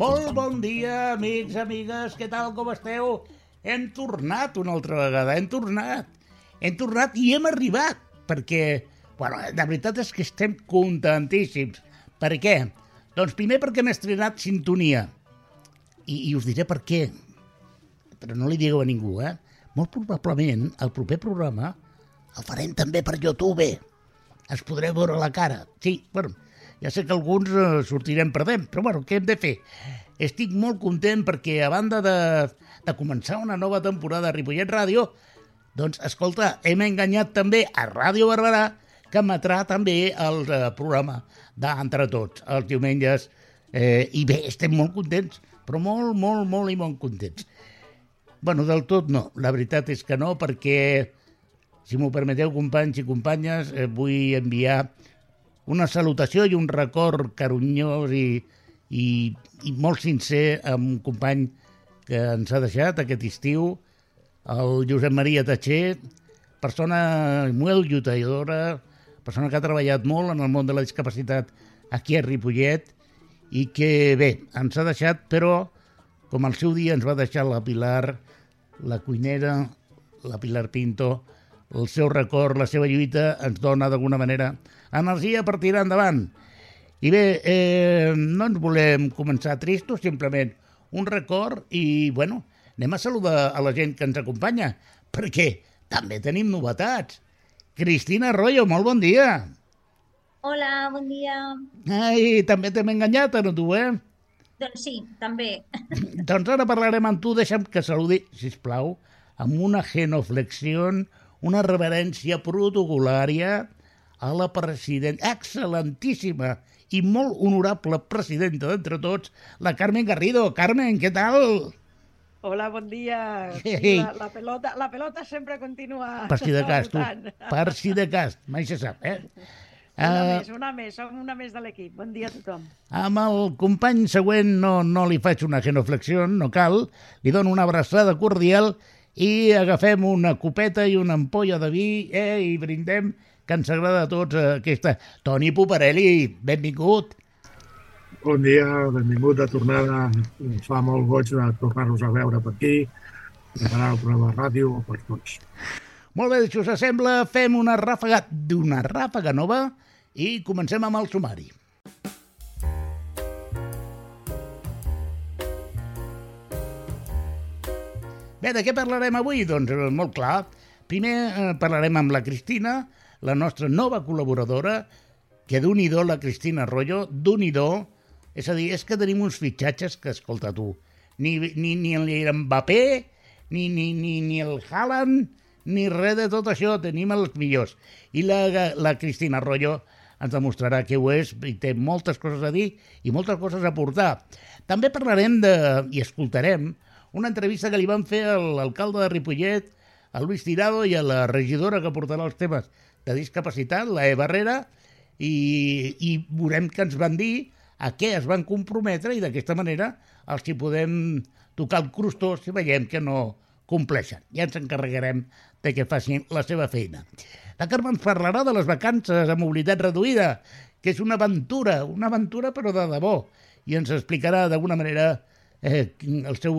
Molt bon dia, amics, amigues, què tal, com esteu? Hem tornat una altra vegada, hem tornat. Hem tornat i hem arribat, perquè, bueno, la veritat és que estem contentíssims. Per què? Doncs primer perquè hem estrenat Sintonia. I, I us diré per què. Però no li digueu a ningú, eh? Molt probablement el proper programa el farem també per YouTube. Es podreu veure la cara. Sí, bueno, ja sé que alguns eh, sortirem perdent, però bueno, què hem de fer? Estic molt content perquè a banda de, de començar una nova temporada a Ripollet Ràdio, doncs, escolta, hem enganyat també a Ràdio Barberà, que emetrà també el eh, programa d'Entre Tots, els diumenges. Eh, I bé, estem molt contents, però molt, molt, molt i molt contents. bueno, del tot no, la veritat és que no, perquè, si m'ho permeteu, companys i companyes, eh, vull enviar una salutació i un record carunyós i, i, i molt sincer a un company que ens ha deixat aquest estiu, el Josep Maria Tatxer, persona molt lluitadora, persona que ha treballat molt en el món de la discapacitat aquí a Ripollet i que, bé, ens ha deixat, però com al seu dia ens va deixar la Pilar, la cuinera, la Pilar Pinto, el seu record, la seva lluita ens dona d'alguna manera energia per tirar endavant. I bé, eh, no ens volem començar tristos, simplement un record i, bueno, anem a saludar a la gent que ens acompanya, perquè també tenim novetats. Cristina Arroyo, molt bon dia. Hola, bon dia. Ai, també t'hem enganyat, a tu, eh? Doncs sí, també. doncs ara parlarem amb tu, deixa'm que saludi, si plau, amb una genoflexió, una reverència protocolària a la presidenta, excel·lentíssima i molt honorable presidenta d'entre tots, la Carmen Garrido. Carmen, què tal? Hola, bon dia. Sí, la, la, pelota, la pelota sempre continua Per si de cas, tu. Per si de cas. Mai se sap, eh? Una uh, més, una més, som una més de l'equip. Bon dia a tothom. Amb el company següent no, no li faig una genoflexió, no cal. Li dono una abraçada cordial i agafem una copeta i una ampolla de vi eh, i brindem que ens agrada a tots eh, aquesta... Toni Poparelli, benvingut. Bon dia, benvingut de tornada. Ens fa molt goig de tornar-nos a veure per aquí, preparar el programa de ràdio per tots. Molt bé, si us sembla, fem una ràfaga d'una ràfaga nova i comencem amb el sumari. Bé, de què parlarem avui? Doncs eh, molt clar. Primer eh, parlarem amb la Cristina, la nostra nova col·laboradora, que d'un do la Cristina Arroyo, d'un do, és a dir, és que tenim uns fitxatges que, escolta tu, ni, ni, ni l'Mbappé, ni, ni, ni, ni el Haaland, ni res de tot això, tenim els millors. I la, la Cristina Arroyo ens demostrarà que ho és i té moltes coses a dir i moltes coses a portar. També parlarem de, i escoltarem una entrevista que li van fer a l'alcalde de Ripollet, a Luis Tirado i a la regidora que portarà els temes de discapacitat, la E. Barrera, i, i veurem que ens van dir a què es van comprometre i d'aquesta manera els hi podem tocar el crustó si veiem que no compleixen. Ja ens encarregarem de que facin la seva feina. La Carme ens parlarà de les vacances a mobilitat reduïda, que és una aventura, una aventura però de debò, i ens explicarà d'alguna manera eh, el seu,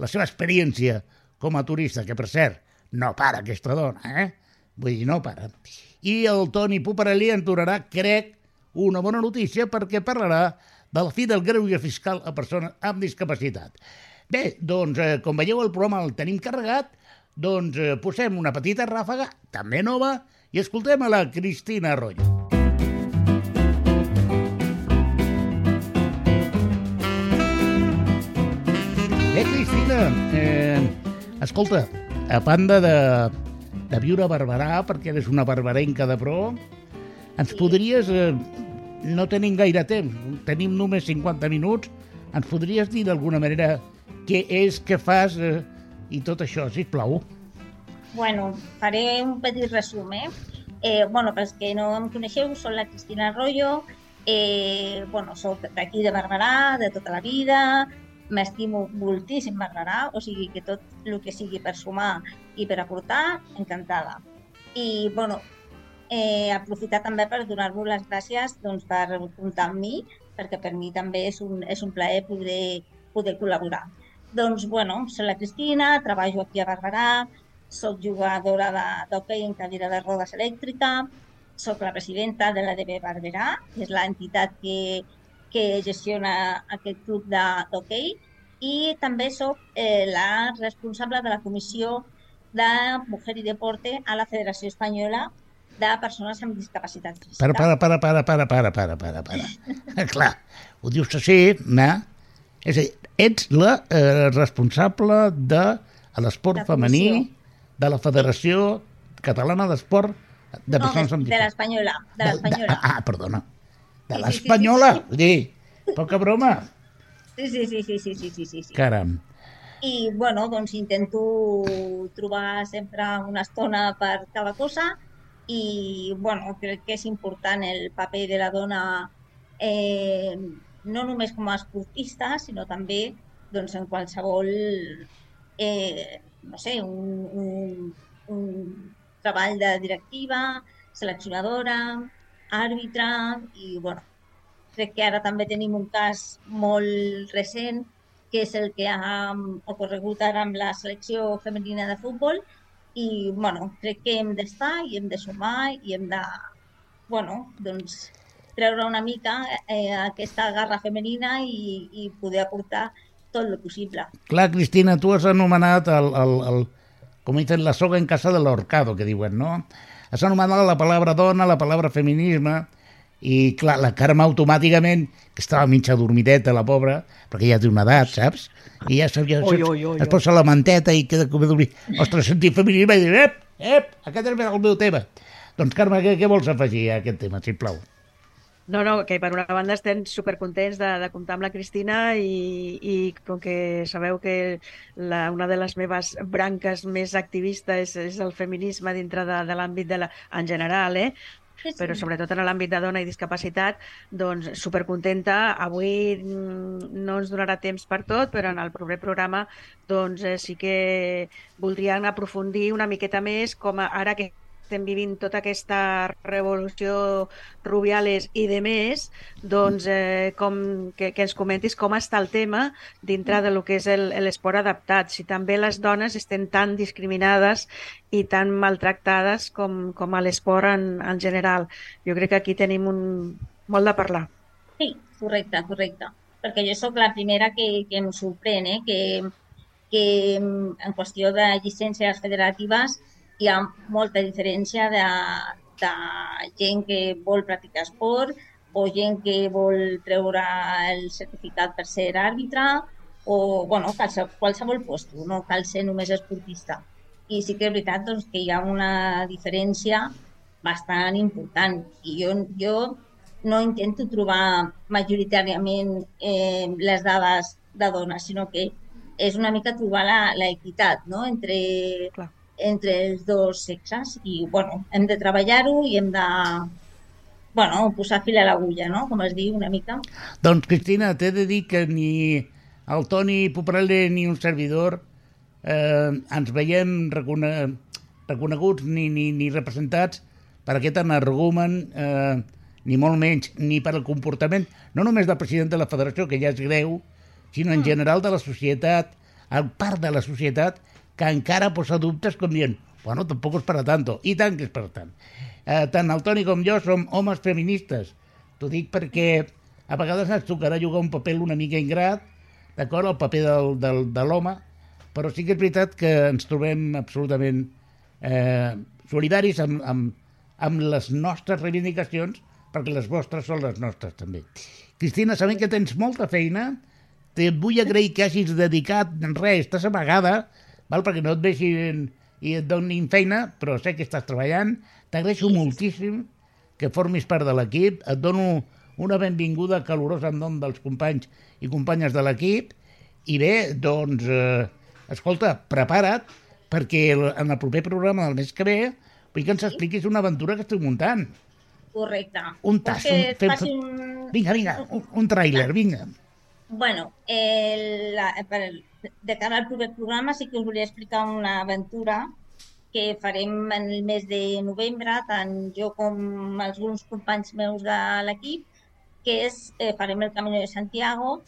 la seva experiència com a turista, que per cert, no para aquesta dona, eh? Vull dir, no para. I el Toni Puparelli ens donarà, crec, una bona notícia perquè parlarà de la fi del greuge fiscal a persones amb discapacitat. Bé, doncs, eh, com veieu, el programa el tenim carregat, doncs eh, posem una petita ràfaga, també nova, i escoltem a la Cristina Arroyo. Bé, Cristina, eh, escolta, a banda de, de viure a Barberà, perquè eres una barbarenca de pro, ens podries, eh, no tenim gaire temps, tenim només 50 minuts, ens podries dir d'alguna manera què és, què fas eh, i tot això, si plau. Bueno, faré un petit resum, eh? eh bueno, pels que no em coneixeu, soc la Cristina Arroyo, eh, bueno, soc d'aquí de Barberà, de tota la vida, m'estimo moltíssim Barberà, o sigui que tot el que sigui per sumar i per aportar, encantada. I, bueno, eh, aprofitar també per donar-vos les gràcies doncs, per comptar amb mi, perquè per mi també és un, és un plaer poder, poder col·laborar. Doncs, bueno, soc la Cristina, treballo aquí a Barberà, soc jugadora d'hoquei en cadira de rodes elèctrica, soc la presidenta de la DB Barberà, que és l'entitat que, que gestiona aquest club d'hoquei, i també sóc eh, la responsable de la comissió de Mujer i Deporte a la Federació Espanyola de persones amb discapacitat física. Para, para, para, para, para, para, para, para, para. Clar, ho dius així, no? És a dir, ets la eh, responsable de l'esport femení de la Federació Catalana d'Esport de no, persones amb de l'espanyola, de l'espanyola. Ah, perdona de l'espanyola, vull dir, poca broma. Sí, sí, sí, sí, sí, sí, sí, sí. Caram. I, bueno, doncs intento trobar sempre una estona per cada cosa i, bueno, crec que és important el paper de la dona eh, no només com a esportista, sinó també doncs, en qualsevol eh, no sé, un, un, un treball de directiva, seleccionadora, àrbitre i, bueno, crec que ara també tenim un cas molt recent que és el que ha ocorregut ara amb la selecció femenina de futbol i, bueno, crec que hem d'estar i hem de sumar i hem de, bueno, doncs, treure una mica eh, aquesta garra femenina i, i poder aportar tot el possible. Clar, Cristina, tu has anomenat el, el, el com dicen, la soga en casa de l'horcado, que diuen, no? Has anomenat la paraula dona, la paraula feminisme, i clar, la Carme automàticament, que estava mitja dormideta, la pobra, perquè ja té una edat, saps? I ja sabia, Oi, saps? oi, oi, es oi. posa la manteta i queda com a dormir. Ostres, sentir feminisme i dir, ep, ep, aquest és el meu tema. Doncs Carme, què, què vols afegir a aquest tema, sisplau? No, no, que per una banda estem supercontents de, de comptar amb la Cristina i, i com que sabeu que la, una de les meves branques més activistes és, és el feminisme dintre de, de l'àmbit de la, en general, eh? Sí, sí. però sobretot en l'àmbit de dona i discapacitat, doncs supercontenta. Avui mm, no ens donarà temps per tot, però en el proper programa doncs eh, sí que voldrien aprofundir una miqueta més com a, ara que estem vivint tota aquesta revolució Rubiales i de més, doncs eh, com, que, que ens comentis com està el tema dintre de lo que és el- l'esport adaptat, si també les dones estem tan discriminades i tan maltractades com, com a l'esport en, en general. Jo crec que aquí tenim un, molt de parlar. Sí, correcte, correcte. Perquè jo sóc la primera que, que em sorprèn, eh? que, que en qüestió de llicències federatives hi ha molta diferència de, de gent que vol practicar esport o gent que vol treure el certificat per ser àrbitre o, bueno, qualsevol, puesto, no cal ser només esportista. I sí que és veritat doncs, que hi ha una diferència bastant important. I jo, jo no intento trobar majoritàriament eh, les dades de dones, sinó que és una mica trobar l'equitat no? entre, Clar. Entre els dos sexes i bueno, hem de treballar-ho i hem de bueno, posar fil a l'agulla, no? com es diu una mica. Doncs, Cristina, t'he de dir que ni el Toni Poprele ni un servidor eh, ens veiem recone reconeguts ni, ni, ni representats per aquest energumen, eh, ni molt menys, ni per el comportament, no només del president de la federació, que ja és greu, sinó en general de la societat, el part de la societat que encara posa dubtes com dient, bueno, tampoc és per a tanto, i tant que és per tant. Eh, tant el Toni com jo som homes feministes, t'ho dic perquè a vegades ens tocarà jugar un paper una mica ingrat, d'acord, el paper del, del, de l'home, però sí que és veritat que ens trobem absolutament eh, solidaris amb, amb, amb les nostres reivindicacions, perquè les vostres són les nostres també. Cristina, sabem que tens molta feina, te vull agrair que hagis dedicat res, estàs amagada, val? perquè no et vegin i et donin feina, però sé que estàs treballant. T'agraeixo moltíssim que formis part de l'equip. Et dono una benvinguda calorosa en nom dels companys i companyes de l'equip. I bé, doncs, eh, escolta, prepara't, perquè el- en el proper programa del mes que ve vull que ens expliquis una aventura que estic muntant. Correcte. Un tas, un- fem- un... Vinga, vinga, un, un tràiler, vinga. Bueno, el, la, per, de cara al proper programa sí que us volia explicar una aventura que farem en el mes de novembre, tant jo com alguns companys meus de l'equip, que és, eh, farem el Camino de Santiago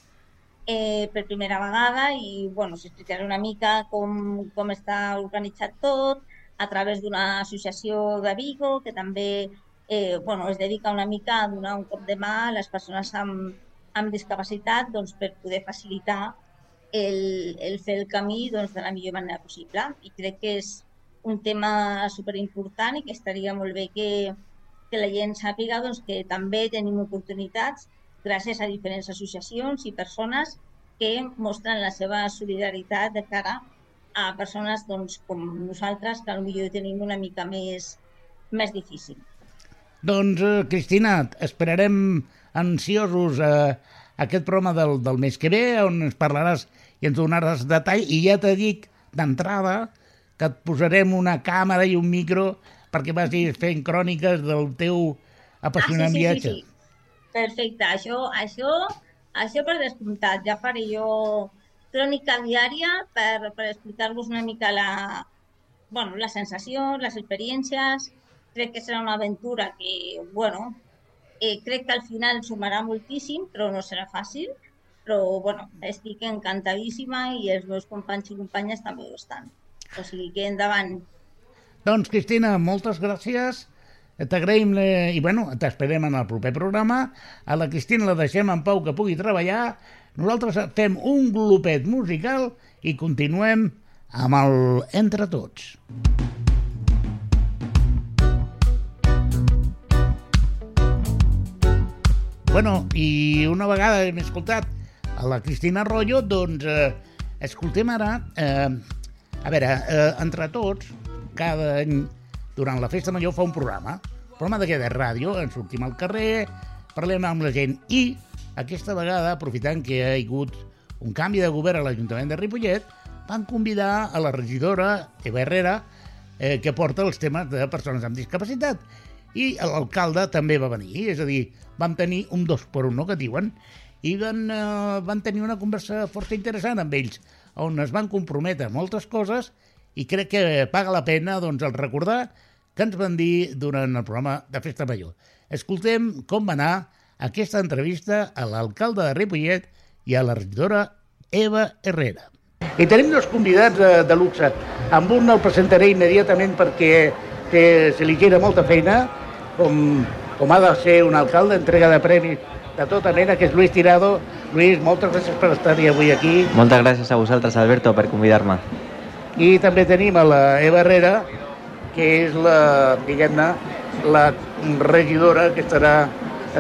eh, per primera vegada i bueno, s'explicaré una mica com, com està organitzat tot a través d'una associació de Vigo que també eh, bueno, es dedica una mica a donar un cop de mà a les persones amb, amb discapacitat doncs, per poder facilitar el, el fer el camí doncs, de la millor manera possible. I crec que és un tema superimportant i que estaria molt bé que, que la gent sàpiga doncs, que també tenim oportunitats gràcies a diferents associacions i persones que mostren la seva solidaritat de cara a persones doncs, com nosaltres que potser tenim una mica més, més difícil. Doncs, eh, Cristina, esperarem ansiosos eh, aquest programa del, del mes que ve, on ens parlaràs i ens donaràs detall, i ja te dic d'entrada que et posarem una càmera i un micro perquè vagis fent cròniques del teu apassionant ah, sí, sí, viatge. Sí, sí. Perfecte, això, això, això per descomptat, ja faré jo crònica diària per, per explicar-vos una mica la, bueno, les sensacions, les experiències. Crec que serà una aventura que, bueno, eh, crec que al final sumarà moltíssim, però no serà fàcil. Però, bueno, estic encantadíssima i els meus companys i companyes també ho estan. O sigui que endavant. Doncs, Cristina, moltes gràcies. T'agraïm i, bueno, t'esperem en el proper programa. A la Cristina la deixem en pau que pugui treballar. Nosaltres fem un glopet musical i continuem amb el Entre Tots. Bueno, i una vegada hem escoltat a la Cristina Arroyo, doncs eh, escoltem ara, eh, a veure, eh, entre tots, cada any durant la Festa Major fa un programa, programa d'aquest de ràdio, ens sortim al carrer, parlem amb la gent i aquesta vegada, aprofitant que ha hagut un canvi de govern a l'Ajuntament de Ripollet, van convidar a la regidora Eva Herrera, eh, que porta els temes de persones amb discapacitat. I l'alcalde també va venir, és a dir, vam tenir un dos per un, no, que diuen, i van, eh, van tenir una conversa força interessant amb ells, on es van comprometre moltes coses i crec que paga la pena doncs, el recordar que ens van dir durant el programa de Festa Major. Escoltem com va anar aquesta entrevista a l'alcalde de Ripollet i a la regidora Eva Herrera. I tenim dos convidats de, de luxe. Amb un el presentaré immediatament perquè que se li queda molta feina, com, com ha de ser un alcalde, entrega de premis de tota mena, que és Luis Tirado. Luis, moltes gràcies per estar-hi avui aquí. Moltes gràcies a vosaltres, Alberto, per convidar-me. I també tenim a la Eva Herrera, que és la, diguem-ne, la regidora que estarà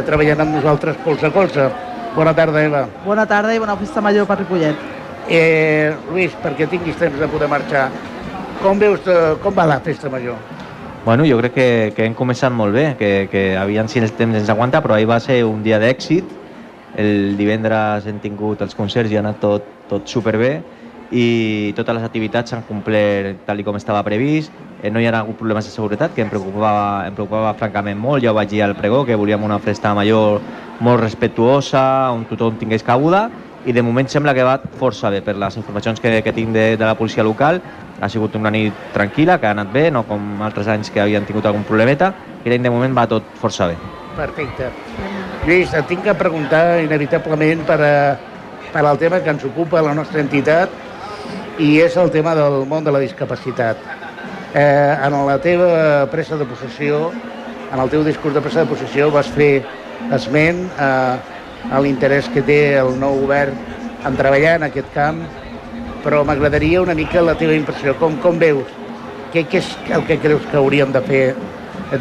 treballant amb nosaltres colze a colze. Bona tarda, Eva. Bona tarda i bona festa major per Ripollet. Eh, Lluís, perquè tinguis temps de poder marxar, com veus, eh, com va la festa major? Bueno, jo crec que, que hem començat molt bé, que, que aviam si el temps ens aguanta, però ahir va ser un dia d'èxit. El divendres hem tingut els concerts i ha anat tot, tot superbé i totes les activitats s'han complert tal com estava previst. Eh, no hi ha hagut problemes de seguretat, que em preocupava, em preocupava francament molt. Ja ho vaig dir al pregó, que volíem una festa major molt respectuosa, on tothom tingués cabuda, i de moment sembla que va força bé per les informacions que, que tinc de, de la policia local ha sigut una nit tranquil·la, que ha anat bé, no com altres anys que havien tingut algun problemeta, i de moment va tot força bé. Perfecte. Lluís, et tinc que preguntar inevitablement per, a, per al tema que ens ocupa la nostra entitat i és el tema del món de la discapacitat. Eh, en la teva pressa de possessió, en el teu discurs de pressa de possessió vas fer esment eh, a l'interès que té el nou govern en treballar en aquest camp però m'agradaria una mica la teva impressió. Com, com veus? Què, què és el que creus que hauríem de fer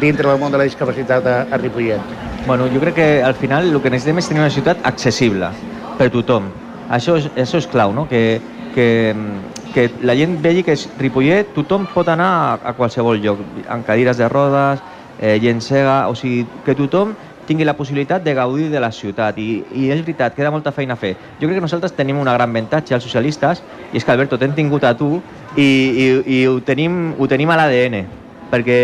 dintre del món de la discapacitat a, a Ripollet? Bueno, jo crec que al final el que necessitem és tenir una ciutat accessible per tothom. Això és, això és clau, no? que, que, que la gent vegi que és Ripollet tothom pot anar a, a qualsevol lloc, amb cadires de rodes, eh, gent cega, o sigui, que tothom tingui la possibilitat de gaudir de la ciutat i, i és veritat, queda molta feina a fer. Jo crec que nosaltres tenim una gran avantatge als socialistes i és que Alberto t'hem tingut a tu i, i, i ho tenim, ho tenim a l'ADN perquè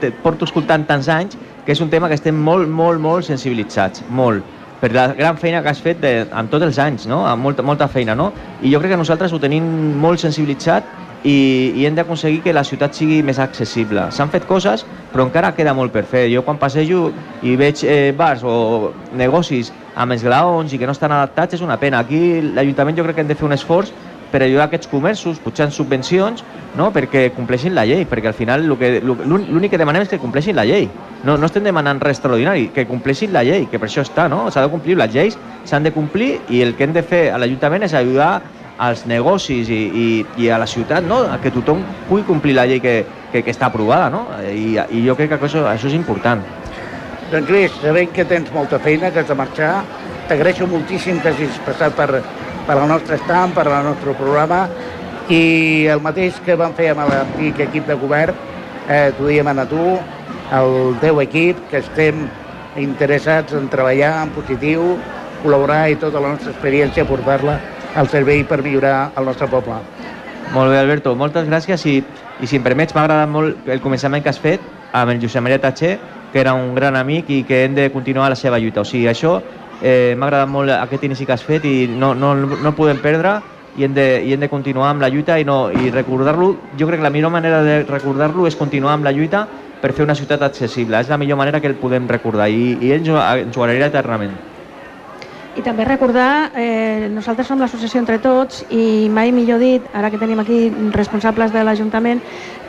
te porto escoltant tants anys que és un tema que estem molt, molt, molt sensibilitzats, molt per la gran feina que has fet de, amb tots els anys, no? amb molta, molta feina. No? I jo crec que nosaltres ho tenim molt sensibilitzat i, i hem d'aconseguir que la ciutat sigui més accessible. S'han fet coses, però encara queda molt per fer. Jo quan passejo i veig eh, bars o negocis amb esglaons i que no estan adaptats és una pena. Aquí l'Ajuntament jo crec que hem de fer un esforç per ajudar aquests comerços, pujant subvencions, no? perquè compleixin la llei, perquè al final lo que- l'únic que demanem és que compleixin la llei. No, no estem demanant res extraordinari, que compleixin la llei, que per això està, no? S'ha de complir, les lleis s'han de complir i el que hem de fer a l'Ajuntament és ajudar als negocis i, i, i a la ciutat, no? Que tothom pugui complir la llei que, que, que està aprovada, no? I, i jo crec que això, això és important. Doncs Lluís, sabent que tens molta feina, que has de marxar, t'agraeixo moltíssim que hagis passat per, per el nostre estamp, per el nostre programa, i el mateix que vam fer amb l'antic equip de govern, eh, t'ho diem a tu, el teu equip, que estem interessats en treballar en positiu, col·laborar i tota la nostra experiència portar-la al servei per millorar el nostre poble. Molt bé, Alberto, moltes gràcies i, i si em permets, m'ha agradat molt el començament que has fet amb el Josep Maria Tatxer, que era un gran amic i que hem de continuar la seva lluita. O sigui, això eh, m'ha agradat molt aquest inici que has fet i no, no, no el podem perdre i hem, de, i hem de continuar amb la lluita i, no, i recordar-lo, jo crec que la millor manera de recordar-lo és continuar amb la lluita per fer una ciutat accessible. És la millor manera que el podem recordar i, i ens, ens ho agrairà eternament. I també recordar, eh, nosaltres som l'associació Entre Tots i mai millor dit, ara que tenim aquí responsables de l'Ajuntament,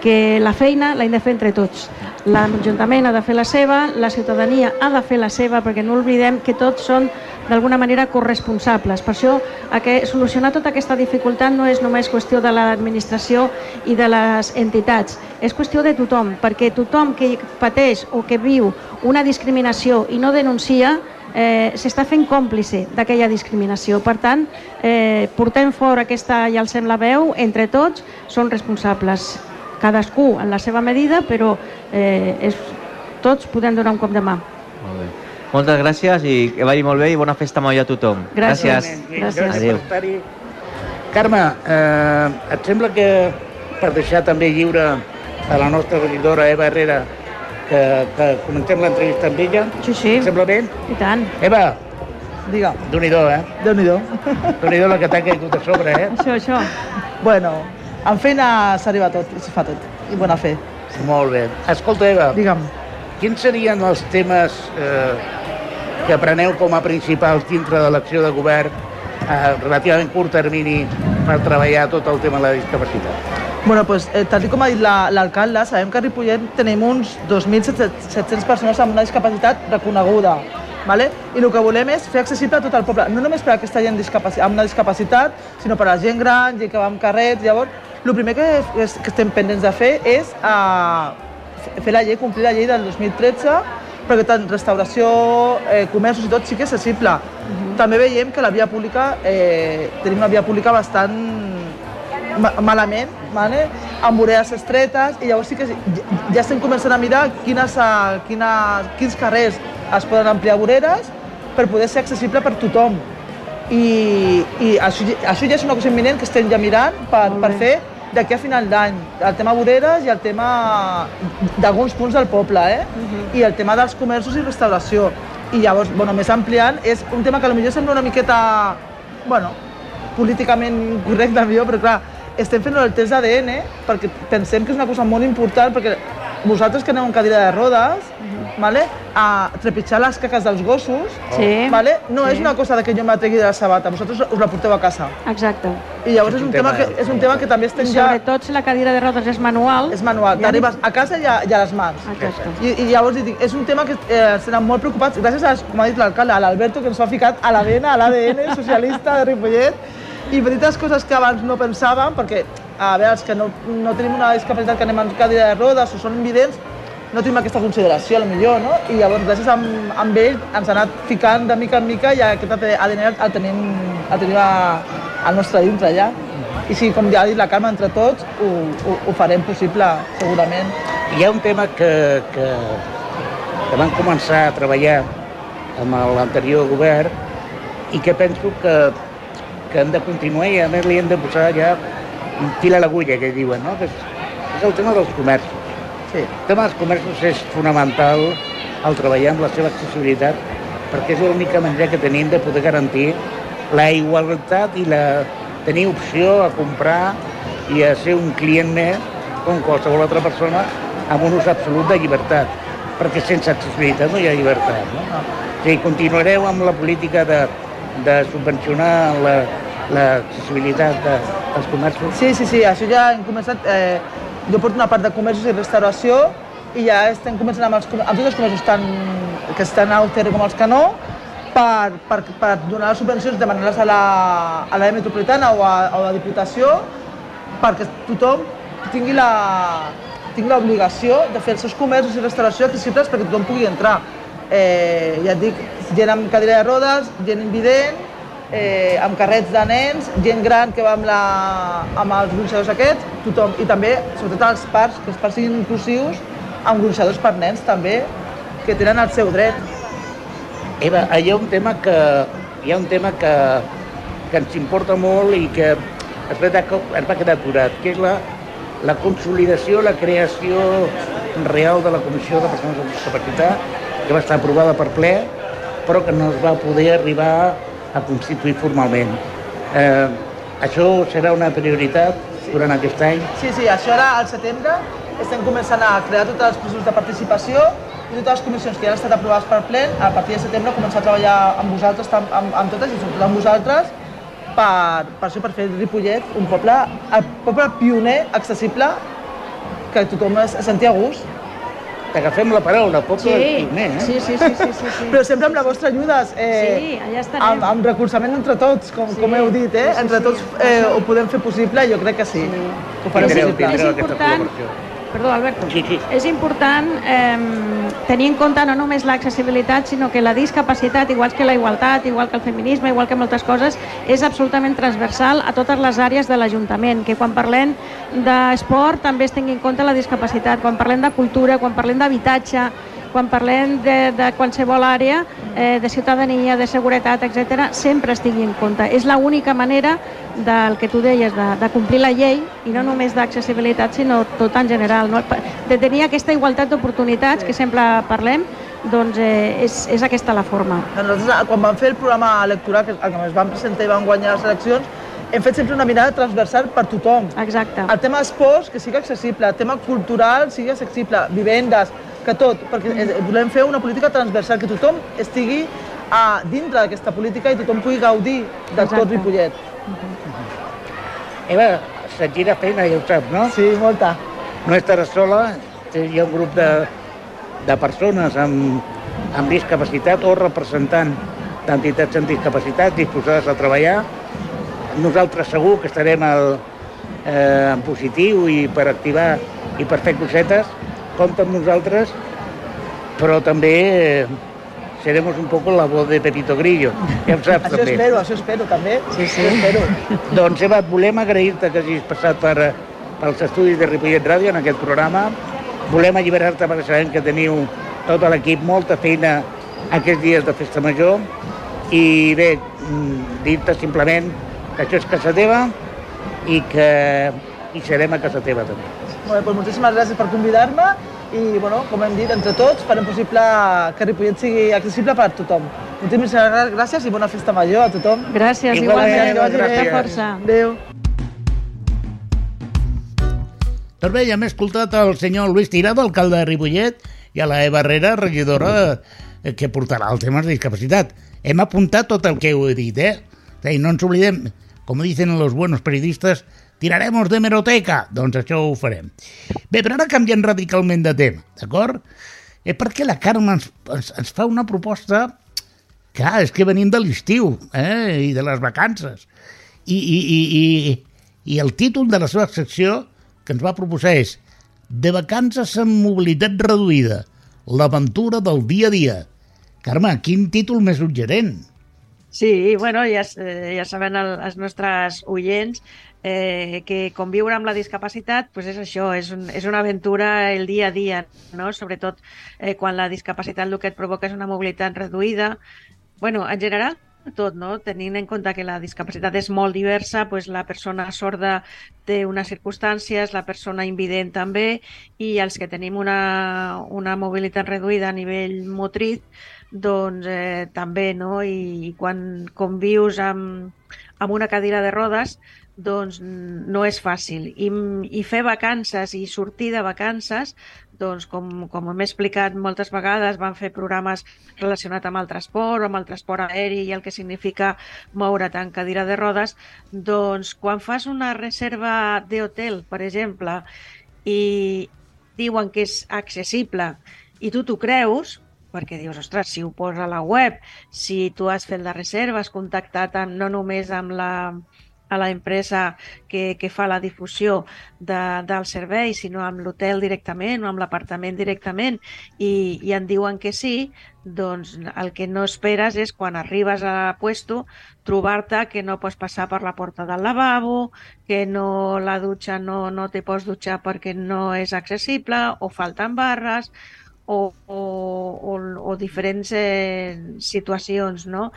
que la feina l'hem de fer entre tots. L'Ajuntament ha de fer la seva, la ciutadania ha de fer la seva, perquè no oblidem que tots són d'alguna manera corresponsables. Per això, que solucionar tota aquesta dificultat no és només qüestió de l'administració i de les entitats, és qüestió de tothom, perquè tothom que pateix o que viu una discriminació i no denuncia, eh, s'està fent còmplice d'aquella discriminació. Per tant, eh, portem fora aquesta i alcem la veu, entre tots, són responsables. Cadascú en la seva medida, però eh, és, tots podem donar un cop de mà. Molt bé. Moltes gràcies i que vagi molt bé i bona festa major a tothom. Gràcies. Gràcies Adéu. per estar-hi. Carme, eh, et sembla que per deixar també lliure a la nostra regidora Eva Herrera que, que comencem l'entrevista amb ella? Sí, sí, sembla bé? i tant. Eva, Digue, déu nhi eh? Déu-n'hi-do. déu nhi la que t'ha caigut a sobre, eh? Això, això. Bueno, amb feina s'arriba tot i s'hi fa tot. I bona fe. Molt bé. Escolta, Eva, Digue'm. quins serien els temes eh, que preneu com a principals dintre de l'acció de govern a relativament curt termini per treballar tot el tema de la discapacitat? Bueno, pues, eh, tal com ha dit la- l'alcalde, sabem que a Ripollet tenim uns 2.700 persones amb una discapacitat reconeguda. Vale? I el que volem és fer accessible a tot el poble, no només per a aquesta gent amb una discapacitat, sinó per a la gent gran, gent que va amb carrets. Llavors, el primer que, és, que estem pendents de fer és uh, fer la llei, complir la llei del 2013, perquè tant restauració, eh, comerços i tot sí que és accessible. També veiem que la via pública, eh, tenim una via pública bastant malament, vale? amb voreres estretes, i llavors sí que ja, estem començant a mirar quines, eh, quines, quins carrers es poden ampliar voreres per poder ser accessible per tothom. I, i això, això ja és una cosa imminent que estem ja mirant per, per fer d'aquí a final d'any, el tema voreres i el tema d'alguns punts del poble, eh? i el tema dels comerços i restauració. I llavors, bueno, més ampliant, és un tema que potser sembla una miqueta, bueno, políticament correcte millor, però clar, estem fent el test d'ADN perquè pensem que és una cosa molt important, perquè vosaltres que aneu en cadira de rodes, vale? a trepitjar les caques dels gossos, Sí. vale? no Sí. és una cosa de que jo me la tregui de la sabata, vosaltres us la porteu a casa. Exacte. I llavors és un, un tema tema- que, és un tema que també I estem ja... sobretot si la cadira de rodes és manual. És manual, Ja t'arribes a casa i a, i a les mans. Exacte. I, I llavors dic, és un tema que eh, estan molt preocupats, gràcies a, com ha dit l'alcalde, a l'Alberto, que ens ho ha ficat a l'ADN, a l'ADN socialista de Ripollet, i petites coses que abans no pensàvem, perquè, a veure, els que no, no tenim una discapacitat que anem en cadira de rodes o són invidents, no tenim aquesta consideració, a lo millor, no? I llavors, gràcies a, a ell, ens ha anat ficant de mica en mica i aquest ADN el tenim, el tenim a, al nostre dintre ja. I sí, com ja ha dit la Carme, entre tots ho, ho, ho farem possible, segurament. Hi ha un tema que, que, que van començar a treballar amb l'anterior govern i que penso que, que hem de continuar i a més li hem de posar ja un fil a l'agulla, que diuen, no? Que és, és el tema dels comerços. Sí. El tema dels comerços és fonamental al treballar amb la seva accessibilitat perquè és l'única manera que tenim de poder garantir la igualtat i la, tenir opció a comprar i a ser un client més com qualsevol altra persona amb un ús absolut de llibertat, perquè sense accessibilitat no hi ha llibertat. No? O sigui, continuareu amb la política de, de subvencionar la- l'accessibilitat de, dels comerços? Sí, sí, sí, això ja hem començat... Eh, jo porto una part de comerços i restauració i ja estem començant amb, els, amb tots els comerços tant, que estan a UCR com els que no per, per, per donar les subvencions, demanar-les a la, metropolitana o a, o a la Diputació perquè tothom tingui la tingui l'obligació de fer els seus comerços i restauració accessibles perquè tothom pugui entrar. Eh, ja et dic, gent amb cadira de rodes, gent invident, eh, amb carrets de nens, gent gran que va amb, la, amb els gronxadors aquests, tothom. I també, sobretot els parcs, que els parcs siguin inclusius, amb gronxadors per nens també, que tenen el seu dret. Eva, hi ha un tema que, hi ha un tema que, que ens importa molt i que es va, es va quedar aturat, que és la, la consolidació, la creació real de la Comissió de Persones amb Discapacitat, que va estar aprovada per ple, però que no es va poder arribar a constituir formalment. Eh, això serà una prioritat durant aquest any? Sí, sí, això ara al setembre estem començant a crear tots els processos de participació i totes les comissions que ja han estat aprovades per ple, a partir de setembre començar a treballar amb vosaltres, amb, amb, totes i sobretot amb vosaltres, per, per això, per fer Ripollet un poble, el poble pioner, accessible, que tothom es sentia a gust. T'agafem la paraula, poble Sí, pioner, eh? sí, sí, sí, sí, sí, sí. Però sempre amb la vostra ajuda, eh, Sí, allà estarem. amb, amb recolzament entre tots, com, Sí, com heu dit, eh? sí, sí, entre sí. tots eh, ho podem fer possible, jo crec que sí. Ho farem possible. És aquesta important- col·laboració. Perdó, Alberto. Sí, sí. És important eh, tenir en compte no només l'accessibilitat, sinó que la discapacitat, igual que la igualtat, igual que el feminisme, igual que moltes coses, és absolutament transversal a totes les àrees de l'Ajuntament, que quan parlem d'esport també es tingui en compte la discapacitat, quan parlem de cultura, quan parlem d'habitatge, quan parlem de, de qualsevol àrea eh, de ciutadania, de seguretat, etc, sempre es tingui en compte. És l'única manera del que tu deies, de, de complir la llei, i no només d'accessibilitat, sinó tot en general. No? De tenir aquesta igualtat d'oportunitats que sempre parlem, doncs eh, és, és aquesta la forma. Nosaltres, eh, quan vam fer el programa electoral, que, que ens vam presentar i vam guanyar les eleccions, hem fet sempre una mirada transversal per tothom. Exacte. El tema esports, que sigui accessible, el tema cultural, sigui accessible, vivendes, que tot, perquè eh, volem fer una política transversal, que tothom estigui a dintre d'aquesta política i tothom pugui gaudir de Exacte. tot Ripollet. Eva, se't gira feina, ja ho saps, no? Sí, molta. No estaràs sola, hi ha un grup de, de persones amb, amb discapacitat o representant d'entitats amb discapacitat disposades a treballar. Nosaltres segur que estarem al, eh, en positiu i per activar i per fer cosetes. Compta amb nosaltres, però també eh, seremos un poco la voz de Pepito Grillo. Ja ho saps, Això també. espero, això espero també. Sí, sí. Això espero. Doncs Eva, volem agrair-te que hagis passat per, eh, pels estudis de Ripollet Ràdio en aquest programa. Volem alliberar-te perquè sabem que teniu tot l'equip molta feina aquests dies de Festa Major i bé, mm, dir-te simplement que això és casa teva i que hi serem a casa teva també. Molt bé, doncs moltíssimes gràcies per convidar-me i, bueno, com hem dit, entre tots farem possible que Ripollet sigui accessible per a tothom. Moltíssimes gràcies i bona festa major a tothom. Gràcies, Igualment, igualment. que vagi bé. Força. Adéu. Doncs bé, ja hem escoltat el senyor Luis Tirado, alcalde de Ripollet, i a la Eva Herrera, regidora, eh, que portarà el tema de discapacitat. Hem apuntat tot el que heu dit, eh? I no ens oblidem, com dicen los buenos periodistas, tiraremos de meroteca. Doncs això ho farem. Bé, però ara canviant radicalment de tema, d'acord? És perquè la Carme ens, ens, ens fa una proposta... Clar, és que venim de l'estiu, eh? I de les vacances. I, i, i, i, i el títol de la seva secció que ens va proposar és De vacances amb mobilitat reduïda, l'aventura del dia a dia. Carme, quin títol més suggerent. Sí, bueno, ja, eh, ja saben el, els nostres oients eh, que conviure amb la discapacitat pues és això, és, un, és una aventura el dia a dia, no? sobretot eh, quan la discapacitat el que et provoca és una mobilitat reduïda. bueno, en general, tot, no? tenint en compte que la discapacitat és molt diversa, pues la persona sorda té unes circumstàncies, la persona invident també, i els que tenim una, una mobilitat reduïda a nivell motriz, doncs eh, també, no? I, i quan convius amb, amb una cadira de rodes, doncs no és fàcil. I, i fer vacances i sortir de vacances doncs, com, com hem explicat moltes vegades, van fer programes relacionats amb el transport, amb el transport aeri i el que significa moure't en cadira de rodes, doncs quan fas una reserva d'hotel, per exemple, i diuen que és accessible i tu t'ho creus, perquè dius, ostres, si ho posa a la web, si tu has fet la reserva, has contactat amb, no només amb la, a la empresa que, que fa la difusió de, del servei, sinó amb l'hotel directament o amb l'apartament directament i, i en diuen que sí, doncs el que no esperes és quan arribes a puesto trobar-te que no pots passar per la porta del lavabo, que no la dutxa no, no te pots dutxar perquè no és accessible o falten barres o, o, o, diferents eh, situacions, no?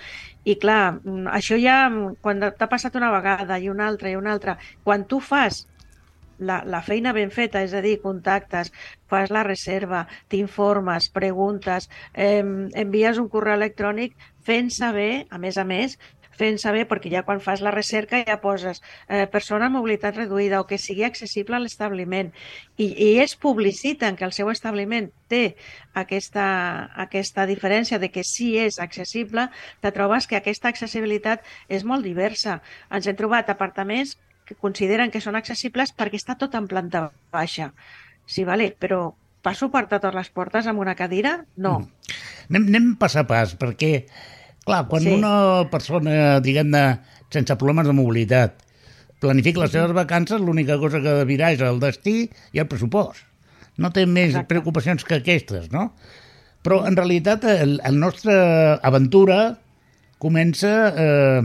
I clar, mm, això ja, mm, quan t'ha passat una vegada i una altra i una altra, quan tu fas la, la feina ben feta, és a dir, contactes, fas la reserva, t'informes, preguntes, eh, envies un correu electrònic fent saber, a més a més, fent saber, perquè ja quan fas la recerca ja poses eh, persona amb mobilitat reduïda o que sigui accessible a l'establiment i, i ells publiciten que el seu establiment té aquesta, aquesta diferència de que sí és accessible, te trobes que aquesta accessibilitat és molt diversa. Ens hem trobat apartaments que consideren que són accessibles perquè està tot en planta baixa. Sí, vale, però passo per totes les portes amb una cadira? No. Mm. Anem, anem pas a pas, perquè Clar, quan sí. una persona, diguem-ne, sense problemes de mobilitat, planifica les seves vacances, l'única cosa que mirar és el destí i el pressupost. No té més Exacte. preocupacions que aquestes, no? Però, en realitat, el, el nostre aventura comença, eh,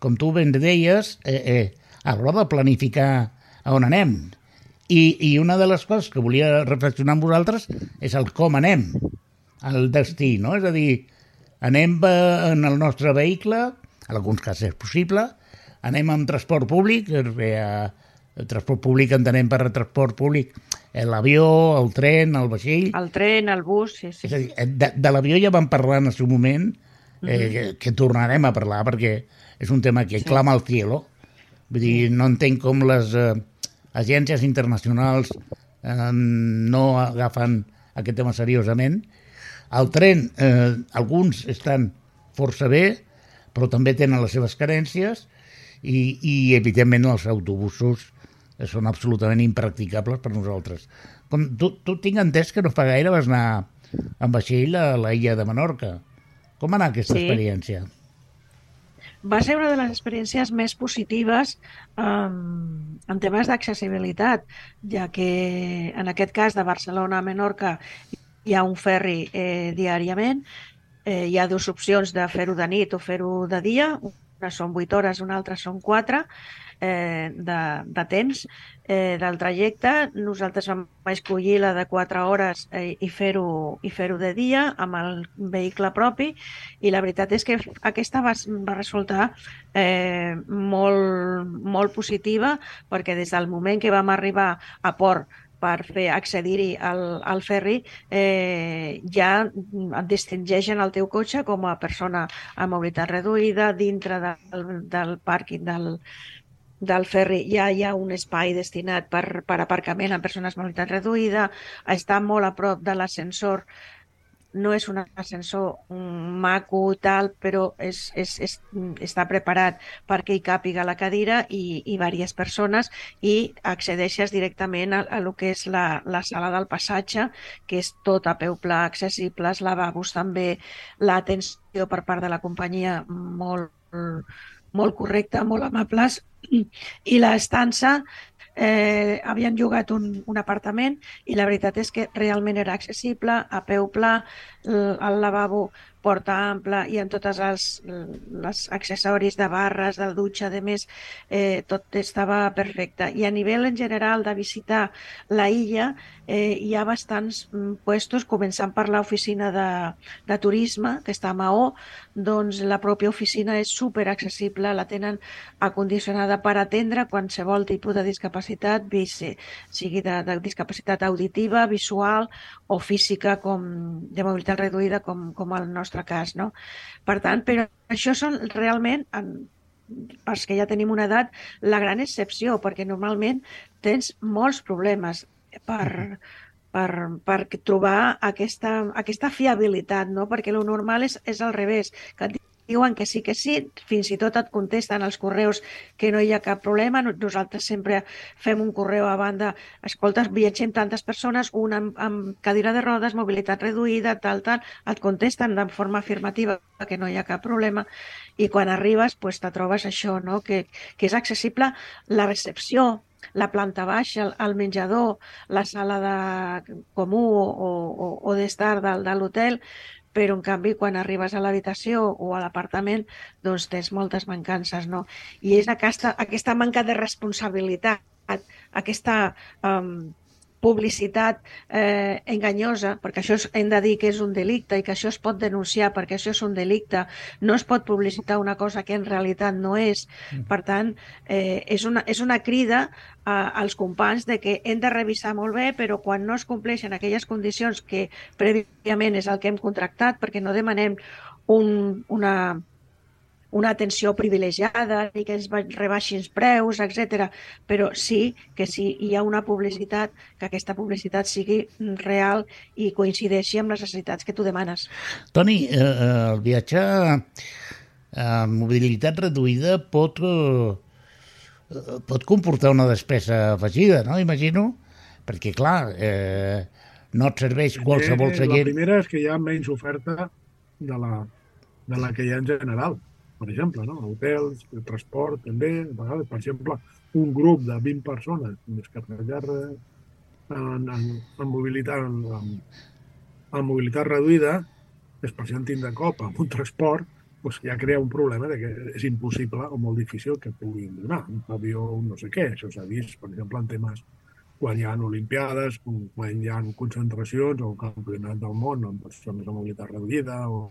com tu ben deies, eh, eh, a l'hora de planificar a on anem. I, I una de les coses que volia reflexionar amb vosaltres és el com anem, al destí, no? És a dir, Anem en el nostre vehicle, en alguns casos és possible, anem amb transport públic, bé, el transport públic entenem per transport públic l'avió, el tren, el vaixell... El tren, el bus, sí, sí. És a dir, de, de l'avió ja vam parlar en el seu moment, eh, mhm. -huh. que, que tornarem a parlar perquè és un tema que sí. clama al cielo. Vull dir, no entenc com les eh, agències internacionals eh, no agafen aquest tema seriosament el tren, eh, alguns estan força bé, però també tenen les seves carències i, i evidentment, els autobusos són absolutament impracticables per nosaltres. Com, tu, tu tinc entès que no fa gaire vas anar amb vaixell a la illa de Menorca. Com va anar aquesta sí. experiència? Va ser una de les experiències més positives um, en temes d'accessibilitat, ja que en aquest cas de Barcelona a Menorca hi ha un ferri eh, diàriament, eh, hi ha dues opcions de fer-ho de nit o fer-ho de dia, una són 8 hores, una altra són 4 eh, de, de temps eh, del trajecte. Nosaltres vam escollir la de 4 hores eh, i fer-ho i fer de dia amb el vehicle propi. I la veritat és que aquesta va, va resultar eh, molt, molt positiva perquè des del moment que vam arribar a port per fer accedir-hi al, al ferri eh, ja et distingeixen el teu cotxe com a persona amb mobilitat reduïda dintre del, del pàrquing del, del ferri. Ja hi ha un espai destinat per, per aparcament a persones amb mobilitat reduïda, està molt a prop de l'ascensor no és un ascensor maco tal, però és, és, és, està preparat perquè hi càpiga la cadira i, i diverses persones i accedeixes directament a, a lo que és la, la sala del passatge, que és tot a peu pla, accessibles, lavabos també, l'atenció per part de la companyia molt, molt correcta, molt amables i l'estança eh, havien llogat un, un apartament i la veritat és que realment era accessible, a peu pla, el, el lavabo porta ampla i en totes els, els accessoris de barres, de dutxa, de més, eh, tot estava perfecte. I a nivell en general de visitar la illa, eh, hi ha bastants mm, puestos, començant per l'oficina de, de turisme, que està a Maó, doncs la pròpia oficina és super accessible, la tenen acondicionada per atendre qualsevol tipus de discapacitat, sigui de, de discapacitat auditiva, visual o física, com de mobilitat reduïda, com, com el nostre cas. No? Per tant, però això són realment, els que ja tenim una edat, la gran excepció, perquè normalment tens molts problemes per, per, per trobar aquesta, aquesta fiabilitat, no? perquè el normal és, és al revés, que et diuen que sí que sí, fins i tot et contesten els correus que no hi ha cap problema. Nosaltres sempre fem un correu a banda, escolta, viatgem tantes persones, una amb, amb cadira de rodes, mobilitat reduïda, tal, tal, et contesten de forma afirmativa que no hi ha cap problema i quan arribes pues, te trobes això, no? que, que és accessible la recepció, la planta baixa, el menjador, la sala de comú o, o, o d'estar de, de l'hotel, però en canvi quan arribes a l'habitació o a l'apartament doncs tens moltes mancances, no? I és aquesta, aquesta manca de responsabilitat, aquesta um, publicitat eh, enganyosa, perquè això és, hem de dir que és un delicte i que això es pot denunciar perquè això és un delicte, no es pot publicitar una cosa que en realitat no és. Mm. Per tant, eh, és, una, és una crida a, als companys de que hem de revisar molt bé, però quan no es compleixen aquelles condicions que prèviament és el que hem contractat, perquè no demanem un, una, una atenció privilegiada ni que es rebaixin els preus, etc. Però sí que si hi ha una publicitat, que aquesta publicitat sigui real i coincideixi amb les necessitats que tu demanes. Toni, eh, eh el viatge amb mobilitat reduïda pot, eh, pot comportar una despesa afegida, no? Imagino, perquè, clar, eh, no et serveix qualsevol seient... La primera és que hi ha menys oferta de la, de la que hi ha en general per exemple, no? hotels, el transport, també, a vegades, per exemple, un grup de 20 persones descarregar en, en, en mobilitat, en, en mobilitat reduïda, es presenten de cop amb un transport, doncs ja crea un problema de que és impossible o molt difícil que puguin donar un avió, un no sé què. Això s'ha vist, per exemple, en temes quan hi ha olimpiades, quan hi ha concentracions o campionat del món amb persones amb mobilitat reduïda o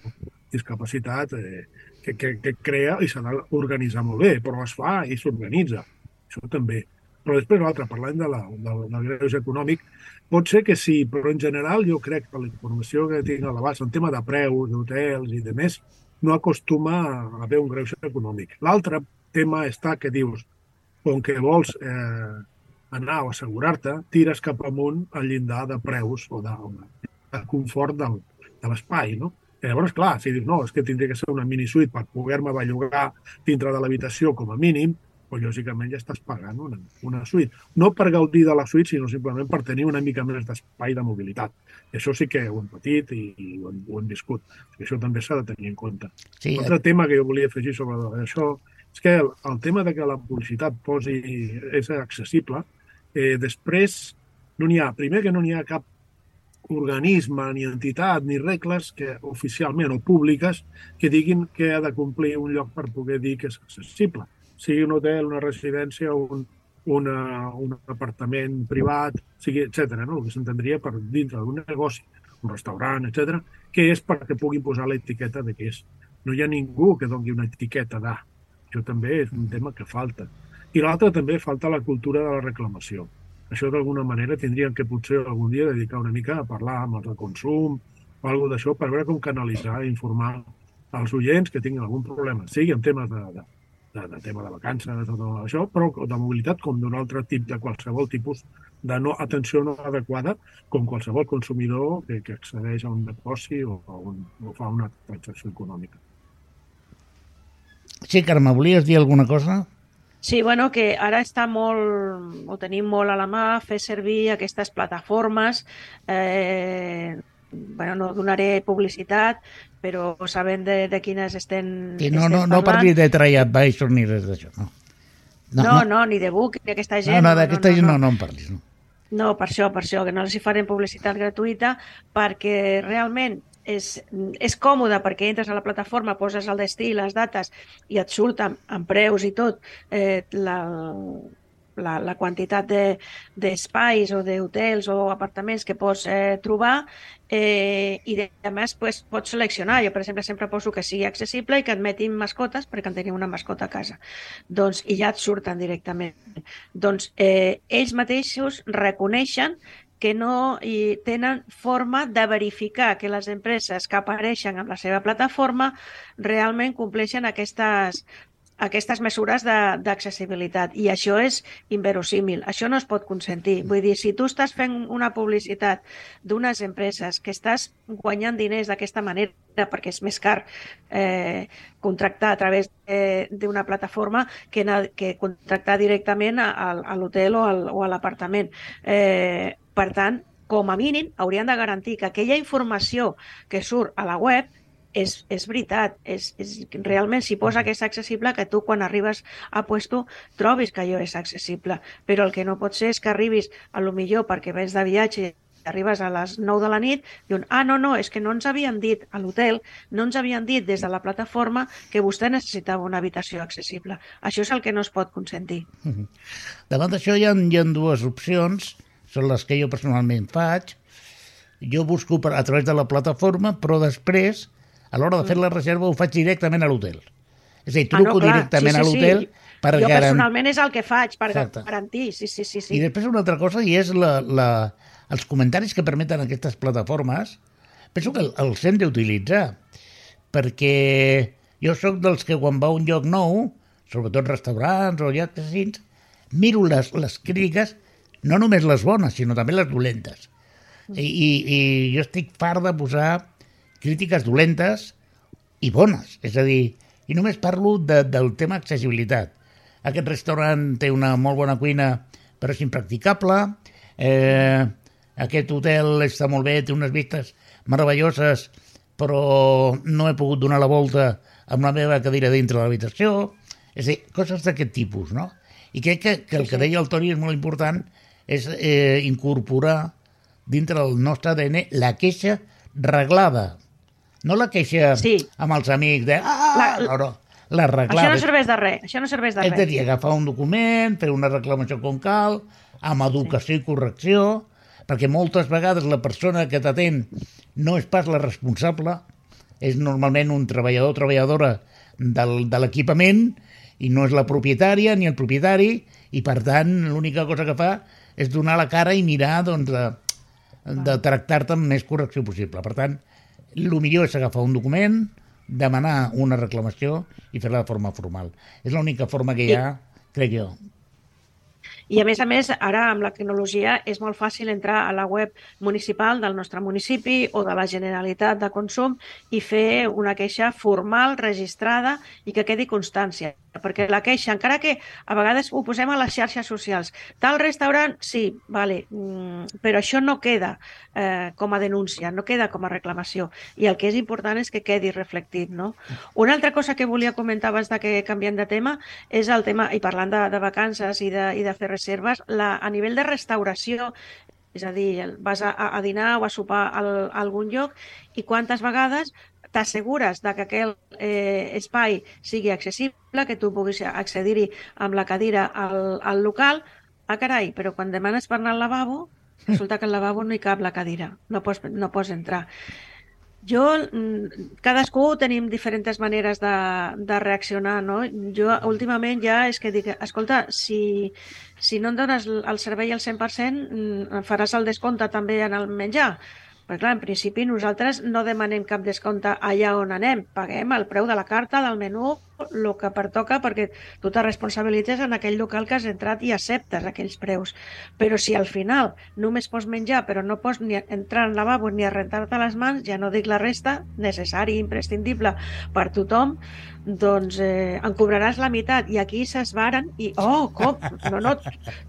discapacitat, eh, que, que, que crea i s'ha d'organitzar molt bé, però es fa i s'organitza. Això també. Però després l'altre, parlant de la, del, del greuge econòmic, pot ser que sí, però en general jo crec que la informació que tinc a l'abast en tema de preus, d'hotels i de més, no acostuma a haver un greuge econòmic. L'altre tema està que dius, com que vols eh, anar o assegurar-te, tires cap amunt al llindar de preus o de, de confort del, de l'espai, no? I llavors, clar, si dius, no, és que tindria que ser una mini suite per poder-me bellugar dintre de l'habitació com a mínim, doncs lògicament ja estàs pagant una, una suite. No per gaudir de la suite, sinó simplement per tenir una mica més d'espai de mobilitat. I això sí que ho hem patit i, i ho, hem, ho hem viscut. I això també s'ha de tenir en compte. Sí, Un altre eh... tema que jo volia afegir sobre això és que el, el tema de que la publicitat posi, és accessible, Eh, després, no n'hi ha, primer que no n'hi ha cap organisme, ni entitat, ni regles que oficialment o públiques que diguin que ha de complir un lloc per poder dir que és accessible. Sigui un hotel, una residència, un, una, un apartament privat, sigui, etc. No? El que s'entendria per dintre d'un negoci, un restaurant, etc, que és perquè puguin posar l'etiqueta de què és. No hi ha ningú que doni una etiqueta d'A. Això també és un tema que falta. I l'altre també falta la cultura de la reclamació. Això d'alguna manera tindríem que potser algun dia dedicar una mica a parlar amb el consum o alguna d'això per veure com canalitzar i informar als oients que tinguin algun problema, sigui en temes de, de, de, de tema de vacances, tot això, però de mobilitat com d'un altre tip de qualsevol tipus de no atenció no adequada com qualsevol consumidor que, que accedeix a un negoci o, a un, o fa una transacció econòmica. Sí, Carme, volies dir alguna cosa? Sí, bueno, que ara està molt, ho tenim molt a la mà, fer servir aquestes plataformes. Eh, bueno, no donaré publicitat, però sabent de, de quines estem, I no, no, no parli de TripAdvisor ni res d'això, no. No, no, no, ni de Book, ni d'aquesta gent. No, no, d'aquesta no, no, gent no, no, no en parlis, no. No, per això, per això, que no els hi farem publicitat gratuïta, perquè realment és, és còmode perquè entres a la plataforma, poses el destí, les dates i et surt amb, amb preus i tot eh, la, la, la quantitat d'espais de, o d'hotels o apartaments que pots eh, trobar eh, i a més pues, pots seleccionar. Jo, per exemple, sempre poso que sigui accessible i que admetin mascotes perquè en tenim una mascota a casa. Doncs, I ja et surten directament. Doncs eh, ells mateixos reconeixen que no hi tenen forma de verificar que les empreses que apareixen amb la seva plataforma realment compleixen aquestes, aquestes mesures de- d'accessibilitat i això és inverosímil, això no es pot consentir. Vull dir, si tu estàs fent una publicitat d'unes empreses que estàs guanyant diners d'aquesta manera perquè és més car eh, contractar a través eh, d'una plataforma que, anar- que contractar directament a, a l'hotel o, al, o a l'apartament. Eh, per tant, com a mínim, haurien de garantir que aquella informació que surt a la web és, és veritat, és, és, realment s'hi posa que és accessible, que tu quan arribes a puesto trobis que allò és accessible, però el que no pot ser és que arribis a lo millor perquè vens de viatge i arribes a les 9 de la nit i un, ah, no, no, és que no ens havien dit a l'hotel, no ens havien dit des de la plataforma que vostè necessitava una habitació accessible. Això és el que no es pot consentir. Davant d'això hi ha, hi ha dues opcions, són les que jo personalment faig. Jo busco per, a través de la plataforma, però després, a l'hora de fer la reserva, ho faig directament a l'hotel. És a dir, truco directament a l'hotel per jo garantir... personalment és el que faig, per Exacte. garantir, sí, sí, sí. I sí. després una altra cosa, i és la, la, els comentaris que permeten aquestes plataformes, penso que el- els hem d'utilitzar, perquè jo sóc dels que quan va a un lloc nou, sobretot restaurants o llocs així, miro les, les crítiques, no només les bones, sinó també les dolentes. I, i, i jo estic fart de posar crítiques dolentes i bones. És a dir, i només parlo de, del tema accessibilitat. Aquest restaurant té una molt bona cuina, però és impracticable. Eh, aquest hotel està molt bé, té unes vistes meravelloses, però no he pogut donar la volta amb la meva cadira dintre de l'habitació. És a dir, coses d'aquest tipus, no? I crec que, que el que deia el Toni és molt important, és eh, incorporar dintre del nostre ADN la queixa reglada. No la queixa Sí. amb els amics de... Ah, La- no, no, la. Això no serveix de res, això no serveix de És a res. dir, agafar un document, fer una reclamació com cal, amb educació i correcció, perquè moltes vegades la persona que t'atén no és pas la responsable, és normalment un treballador o treballadora del, de l'equipament i no és la propietària ni el propietari i per tant l'única cosa que fa és donar la cara i mirar doncs, de, de tractar-te amb més correcció possible. Per tant, el millor és agafar un document, demanar una reclamació i fer-la de forma formal. És l'única forma que hi ha, crec jo. I a més a més, ara amb la tecnologia és molt fàcil entrar a la web municipal del nostre municipi o de la Generalitat de Consum i fer una queixa formal, registrada i que quedi constància. Perquè la queixa, encara que a vegades ho posem a les xarxes socials, tal restaurant, sí, vale, mm, però això no queda eh, com a denúncia, no queda com a reclamació. I el que és important és que quedi reflectit. No? Una altra cosa que volia comentar abans de que canviem de tema és el tema, i parlant de, de vacances i de, i de fer reserves, la, a nivell de restauració, és a dir, vas a, a dinar o a sopar al, a algun lloc i quantes vegades t'assegures de que aquell eh, espai sigui accessible, que tu puguis accedir-hi amb la cadira al, al local. Ah, carai, però quan demanes per anar al lavabo, resulta que al lavabo no hi cap la cadira, no pots, no pots entrar. Jo, mm, cadascú tenim diferents maneres de, de reaccionar, no? Jo últimament ja és que dic, escolta, si, si no em dones el servei al 100%, mm, faràs el descompte també en el menjar. Perquè, clar, en principi nosaltres no demanem cap descompte allà on anem. Paguem el preu de la carta, del menú, el que pertoca, perquè tu te responsabilitzes en aquell local que has entrat i acceptes aquells preus. Però si al final només pots menjar però no pots ni entrar al lavabo ni a rentar-te les mans, ja no dic la resta, necessari, imprescindible per tothom, doncs eh, en cobraràs la meitat i aquí s'esvaren i, oh, com? No, no,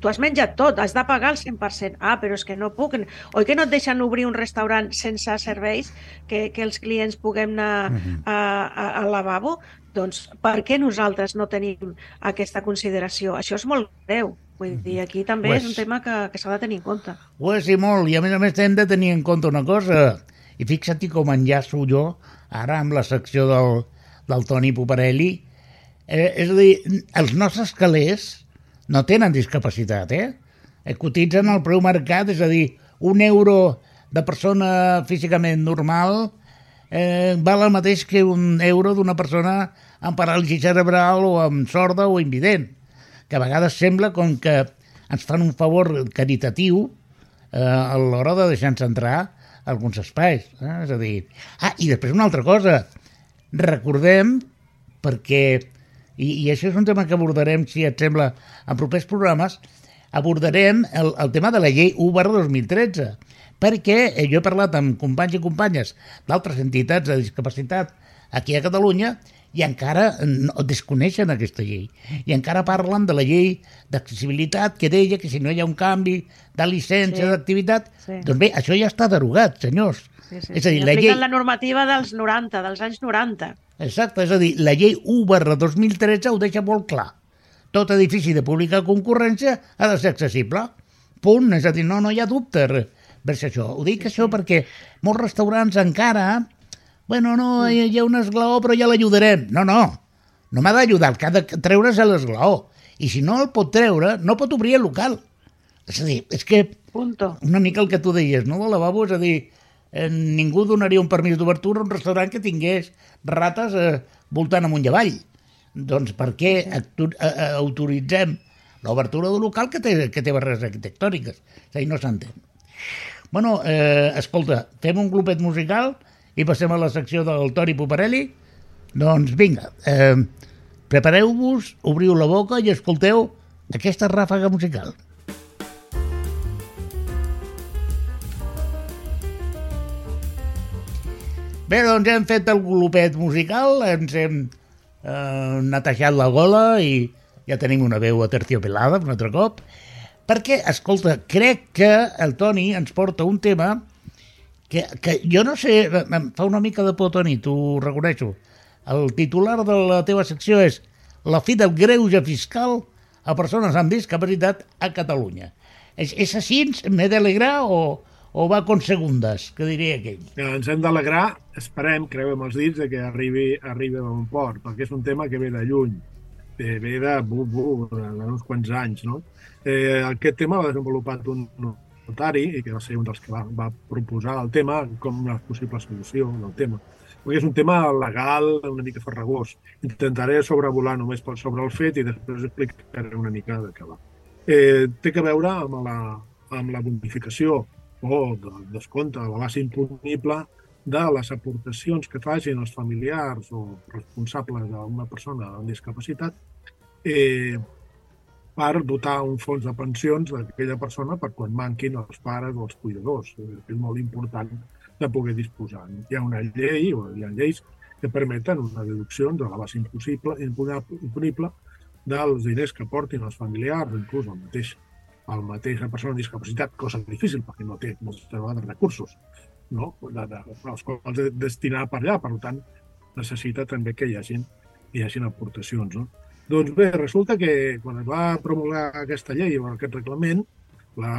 tu has menjat tot, has de pagar el 100%. Ah, però és que no puc. Oi que no et deixen obrir un restaurant sense serveis, que, que els clients puguem anar a, a, al lavabo? Doncs per què nosaltres no tenim aquesta consideració? Això és molt greu. Vull dir, aquí també Pues- és un tema que, que s'ha de tenir en compte. Ho és i molt, i a més a més hem de tenir en compte una cosa, i fixa't com enllaço jo ara amb la secció del, del Toni Poparelli, eh, és a dir, els nostres calés no tenen discapacitat, eh? eh cotitzen al preu mercat, és a dir, un euro de persona físicament normal eh, val el mateix que un euro d'una persona amb paràlisi cerebral o amb sorda o invident que a vegades sembla com que ens fan un favor caritatiu eh, a l'hora de deixar-nos entrar a alguns espais. Eh? És a dir... Ah, i després una altra cosa. Recordem, perquè i, i això és un tema que abordarem, si et sembla, en propers programes, abordarem el, el tema de la llei 1 barra 2013, perquè eh, jo he parlat amb companys i companyes d'altres entitats de discapacitat aquí a Catalunya i encara no, desconeixen aquesta llei. I encara parlen de la llei d'accessibilitat que deia que si no hi ha un canvi de llicència Sí. d'activitat, Sí. doncs bé, això ja està derogat, senyors. Sí, sí. És a dir, I la llei... la normativa dels 90, dels anys 90. Exacte, és a dir, la llei 1 barra 2013 ho deixa molt clar. Tot edifici de pública concurrència ha de ser accessible. Punt. És a dir, no, no hi ha dubte vers això. Ho dic això perquè molts restaurants encara... Bueno, no, hi, hi ha un esglaó, però ja l'ajudarem. No, no. No m'ha d'ajudar, el que ha de treure's l'esglaó. I si no el pot treure, no pot obrir el local. És a dir, és que Punto. una mica el que tu deies, no, del lavabo, és a dir, ningú donaria un permís d'obertura a un restaurant que tingués rates eh, voltant amunt i avall. Doncs per què eh, eh, autoritzem l'obertura d'un local que té, que té barreres arquitectòniques? És a dir, no s'entén. Bueno, eh, escolta, fem un glopet musical i passem a la secció del Tori Poparelli? Doncs vinga, eh, prepareu-vos, obriu la boca i escolteu aquesta ràfaga musical. Bé, doncs hem fet el glopet musical, ens hem eh, netejat la gola i ja tenim una veu aterciopelada un altre cop, perquè, escolta, crec que el Toni ens porta un tema que, que jo no sé, em fa una mica de por, Toni, t'ho reconeixo. El titular de la teva secció és La fi del greuge fiscal a persones amb discapacitat a Catalunya. És, és així? M'he d'alegrar o, o va con segundes, que diria aquell? que ens hem d'alegrar, esperem, creuem els dits, de que arribi, arribi a bon port, perquè és un tema que ve de lluny, ve, ve de, bu, bu, d'uns quants anys. No? Eh, aquest tema l'ha desenvolupat un notari, i que va ser un dels que va, va proposar el tema com una possible solució del tema. Perquè és un tema legal, una mica farragós. Intentaré sobrevolar només per sobre el fet i després explicaré una mica de què va. Eh, té que veure amb la, amb la bonificació o del descompte de la base imponible de les aportacions que facin els familiars o responsables d'una persona amb discapacitat eh, per dotar un fons de pensions d'aquella persona per quan manquin els pares o els cuidadors. És molt important de poder disposar. Hi ha una llei o hi ha lleis que permeten una deducció de la base impossible, imponible dels diners que portin els familiars, inclús el mateix el mateix persona amb discapacitat, cosa difícil perquè no té moltes vegades recursos no? de, de, els quals de, destinar per allà, per tant necessita també que hi hagin, hi hagin aportacions. No? Doncs bé, resulta que quan es va promulgar aquesta llei o aquest reglament, la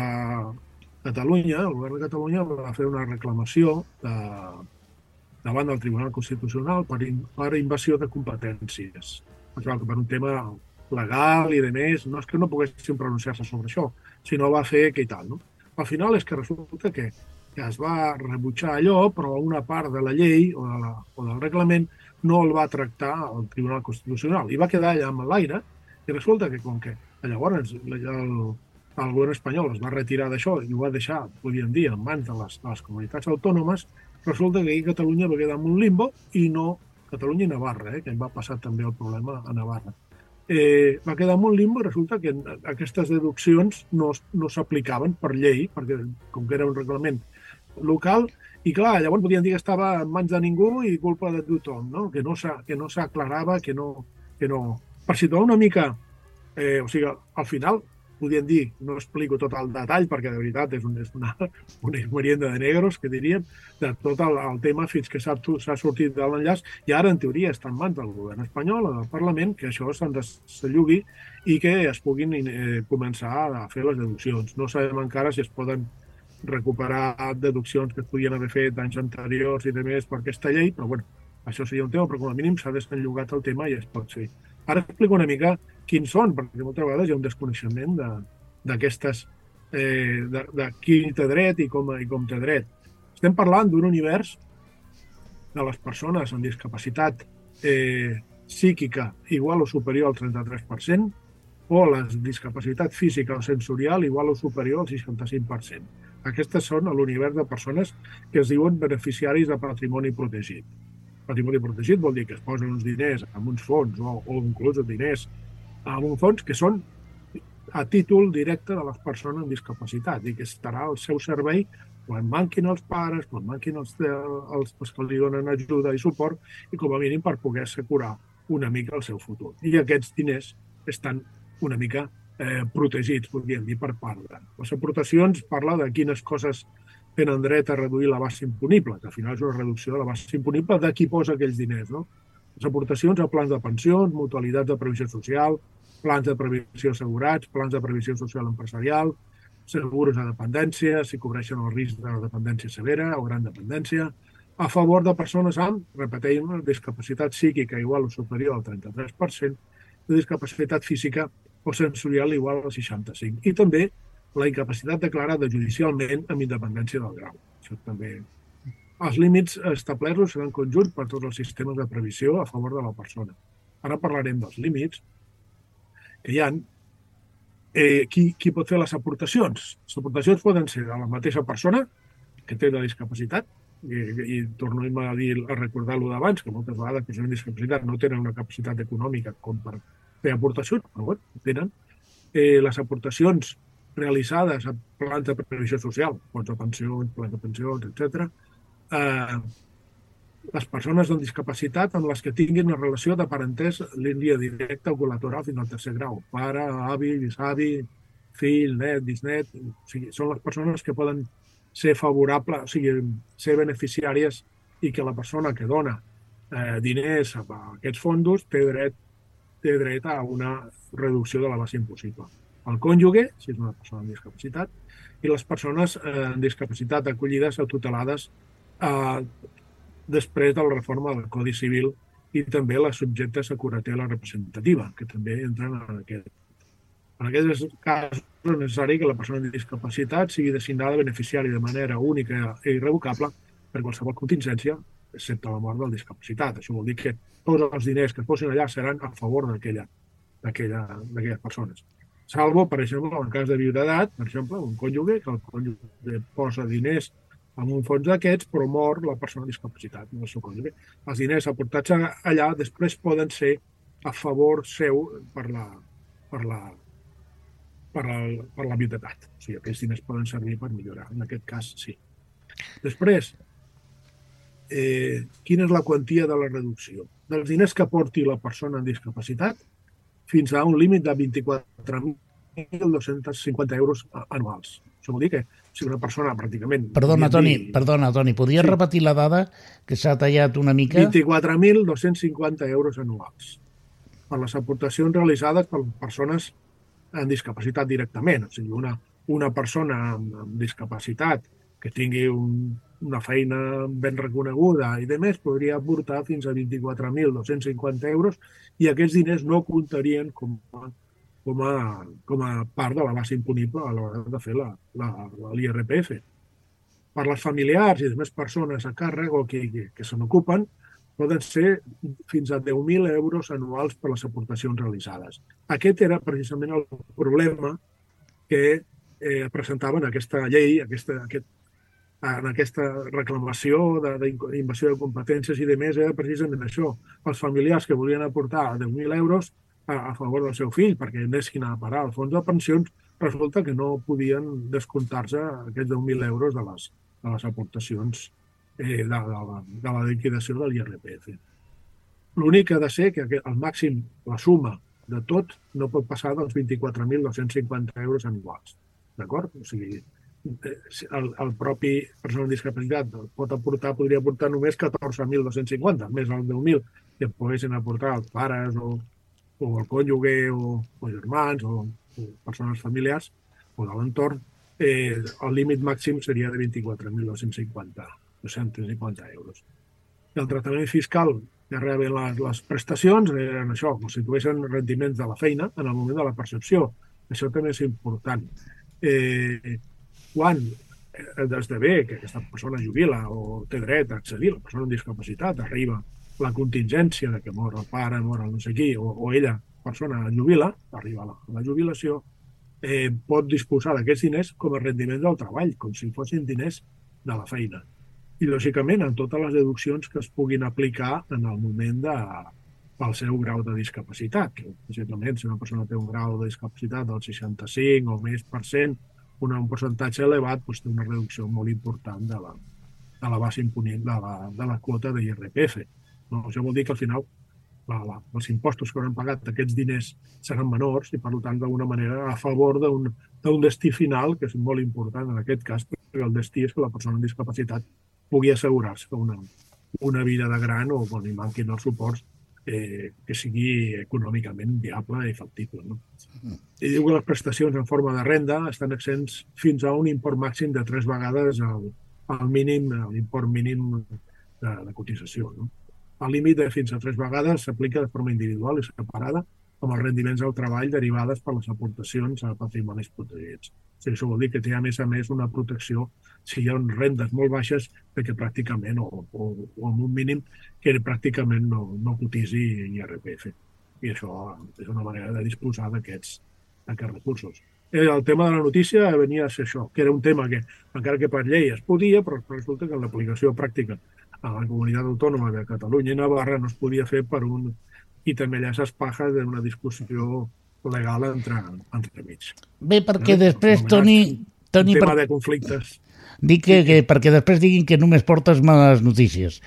Catalunya, el govern de Catalunya va fer una reclamació de, davant del Tribunal Constitucional per, in, per invasió de competències. Clar, per un tema legal i de més, no és que no poguessin pronunciar-se sobre això, sinó va fer que i tal. No? Al final és que resulta que, que es va rebutjar allò, però una part de la llei o, de la, o del reglament no el va tractar el Tribunal Constitucional i va quedar allà amb l'aire i resulta que com que llavors el, el, govern espanyol es va retirar d'això i ho va deixar, podríem dir, en mans de les, de les comunitats autònomes, resulta que aquí Catalunya va quedar en un limbo i no Catalunya i Navarra, eh, que va passar també el problema a Navarra. Eh, va quedar un limbo i resulta que aquestes deduccions no, no s'aplicaven per llei, perquè com que era un reglament local, i clar, llavors podien dir que estava en mans de ningú i culpa de tothom, no? que no s'a- que no s'aclarava, que no, que no... Per situar una mica, eh, o sigui, al final podríem dir, no explico tot el detall perquè de veritat és, un, és una, una merienda de negros, que diríem, de tot el, el tema fins que s'ha sortit de l'enllaç i ara en teoria està en mans del govern espanyol o del Parlament que això se'n desallugui i que es puguin eh, començar a fer les deduccions. No sabem encara si es poden recuperar deduccions que es podien haver fet d'anys anteriors i de més per aquesta llei, però bueno, això seria un tema, però com a mínim s'ha desenllugat el tema i es pot fer. Ara explico una mica quins són, perquè moltes vegades hi ha un desconeixement de- d'aquestes, eh, de, de qui té dret i com, i com té dret. Estem parlant d'un univers de les persones amb discapacitat eh, psíquica igual o superior al 33%, o la discapacitat física o sensorial igual o superior al 65%. Aquestes són l'univers de persones que es diuen beneficiaris de patrimoni protegit. patrimoni protegit vol dir que es posen uns diners en uns fons o, o inclús diners en un fons que són a títol directe de les persones amb discapacitat i que estarà al seu servei quan manquin els pares, quan manquin els, els, els que li donen ajuda i suport i com a mínim per poder assegurar una mica el seu futur. I aquests diners estan una mica eh, protegits, podríem dir, per part de. Les aportacions parla de quines coses tenen dret a reduir la base imponible, que al final és una reducció de la base imponible de qui posa aquells diners. No? Les aportacions a plans de pensions, mutualitats de previsió social, plans de previsió assegurats, plans de previsió social empresarial, segurs de dependència, si cobreixen el risc de la dependència severa o gran dependència, a favor de persones amb, repetim, discapacitat psíquica igual o superior al 33%, de discapacitat física o sensorial igual al 65%. I també la incapacitat declarada judicialment amb independència del grau. Això també... Els límits establerts seran conjunts per tots els sistemes de previsió a favor de la persona. Ara parlarem dels límits que hi ha. Eh, qui, qui pot fer les aportacions? Les aportacions poden ser de la mateixa persona que té la discapacitat, i, i tornem a dir a recordar-lo d'abans, que moltes vegades persones amb discapacitat no tenen una capacitat econòmica com per fer aportacions, però bueno, tenen. Eh, les aportacions realitzades a plans de previsió social, fons de pensions, plans de pensions, etc. Eh, les persones amb discapacitat amb les que tinguin una relació de parentès línia directa o col·lateral fins al tercer grau. Pare, avi, bisavi, fill, net, bisnet... O sigui, són les persones que poden ser favorables, o sigui, ser beneficiàries i que la persona que dona eh, diners a aquests fondos té dret, té dret a una reducció de la base impossible el cònjuge, si és una persona amb discapacitat, i les persones eh, amb discapacitat acollides o tutelades eh, després de la reforma del Codi Civil i també les subjectes a curatela representativa, que també entren en aquest. En aquest cas és necessari que la persona amb discapacitat sigui designada beneficiari de manera única i irrevocable per qualsevol contingència, excepte la mort del discapacitat. Això vol dir que tots els diners que es posin allà seran a favor d'aquelles persones salvo, per exemple, en cas de viudedat, per exemple, un cònjuge, que el cònjuge posa diners en un fons d'aquests, però mor la persona amb discapacitat, no el seu cònjuge. Els diners aportats allà després poden ser a favor seu per la, per la, per la, per la viudetat. O sigui, aquests diners poden servir per millorar. En aquest cas, sí. Després, eh, quina és la quantia de la reducció? Dels diners que aporti la persona amb discapacitat, fins a un límit de 24.250 euros anuals. Això vol dir que si una persona pràcticament... Perdona, Toni, dir... perdona, Toni, podries sí. repetir la dada que s'ha tallat una mica? 24.250 euros anuals per les aportacions realitzades per persones amb discapacitat directament. O sigui, una, una persona amb, amb discapacitat que tingui un, una feina ben reconeguda i de més podria aportar fins a 24.250 euros i aquests diners no comptarien com a, com a, com a part de la base imponible a l'hora de fer l'IRPF. Per les familiars i més persones a càrrec o que, que, que se n'ocupen, poden ser fins a 10.000 euros anuals per les aportacions realitzades. Aquest era precisament el problema que eh, presentaven aquesta llei, aquesta, aquest en aquesta reclamació d'invasió de, de competències i de més era precisament això. Els familiars que volien aportar 10.000 euros a, a favor del seu fill perquè anessin a parar al fons de pensions, resulta que no podien descomptar-se aquests 10.000 euros de les, de les aportacions eh, de, de, la, de la liquidació de l'IRPF. L'únic que ha de ser que el màxim, la suma de tot, no pot passar dels 24.250 euros anuals. D'acord? O sigui, el, el propi persona amb discapacitat pot aportar, podria aportar només 14.250, més el 10.000 que poguessin aportar els pares o, o el cònjuge o, o germans o, o persones familiars o de l'entorn, eh, el límit màxim seria de 24.250 250 euros. El tractament fiscal que reben les, les prestacions eren això, tuessin rendiments de la feina en el moment de la percepció. Això també és important. Eh, quan d'esdevé que aquesta persona jubila o té dret a accedir, la persona amb discapacitat, arriba la contingència de que mor el pare, mor el no sé qui, o, o ella, persona jubila, arriba la, la jubilació, eh, pot disposar d'aquests diners com a rendiment del treball, com si fossin diners de la feina. i, lògicament, en totes les deduccions que es puguin aplicar en el moment de, pel seu grau de discapacitat. Que, si una persona té un grau de discapacitat del 65 o més per cent, un, percentatge elevat, doncs té una reducció molt important de la, de la base imponent de la, de la quota de IRPF. No, això vol dir que al final la, la, els impostos que hauran pagat aquests diners seran menors i, per tant, d'alguna manera a favor d'un destí final, que és molt important en aquest cas, perquè el destí és que la persona amb discapacitat pugui assegurar-se una, una vida de gran o quan li manquin els suports eh, que sigui econòmicament viable i factible. No? I diu que les prestacions en forma de renda estan exempts fins a un import màxim de tres vegades el, el mínim, l'import mínim de, de cotització. No? El límit de fins a tres vegades s'aplica de forma individual i separada amb els rendiments del treball derivades per les aportacions a patrimonis protegits. O sigui, això vol dir que té, a més a més, una protecció si hi ha rendes molt baixes perquè pràcticament, o, o, o amb un mínim que pràcticament no, no cotisi IRPF. I això és una manera de disposar d'aquests aquests recursos. Eh, el tema de la notícia venia a ser això, que era un tema que, encara que per llei es podia, però resulta que en l'aplicació pràctica a la comunitat autònoma de Catalunya i Navarra no es podia fer per un i també allà s'espaja d'una discussió legal entre, entre mig. Bé, perquè eh? després, Toni... Toni tema per... de conflictes. Dic que, que, perquè després diguin que només portes males notícies.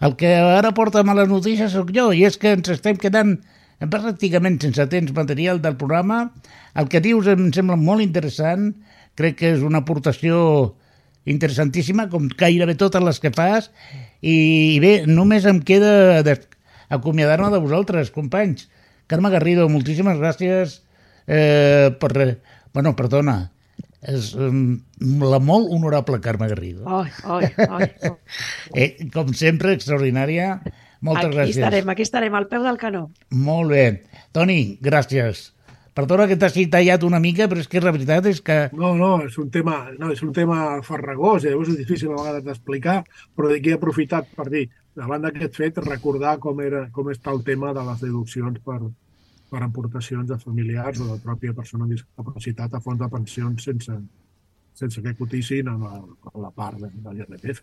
El que ara porta males notícies sóc jo, i és que ens estem quedant pràcticament sense temps material del programa. El que dius em sembla molt interessant, crec que és una aportació interessantíssima, com gairebé totes les que fas, i bé, només em queda acomiadar-me de vosaltres, companys. Carme Garrido, moltíssimes gràcies eh, per... Bueno, perdona, és la molt honorable Carme Garrido. Ai, ai, ai. eh, com sempre, extraordinària. Moltes aquí gràcies. Estarem, aquí estarem, al peu del canó. Molt bé. Toni, gràcies. Perdona que t'hagi tallat una mica, però és que la veritat és que... No, no, és un tema, no, és un tema farragós, i llavors és difícil a vegades d'explicar, però d'aquí he aprofitat per dir, davant d'aquest fet, recordar com, era, com està el tema de les deduccions per, per aportacions de familiars o de la pròpia persona amb discapacitat a fons de pensions sense, sense que cotissin a la, a la part de, de l'IRPF.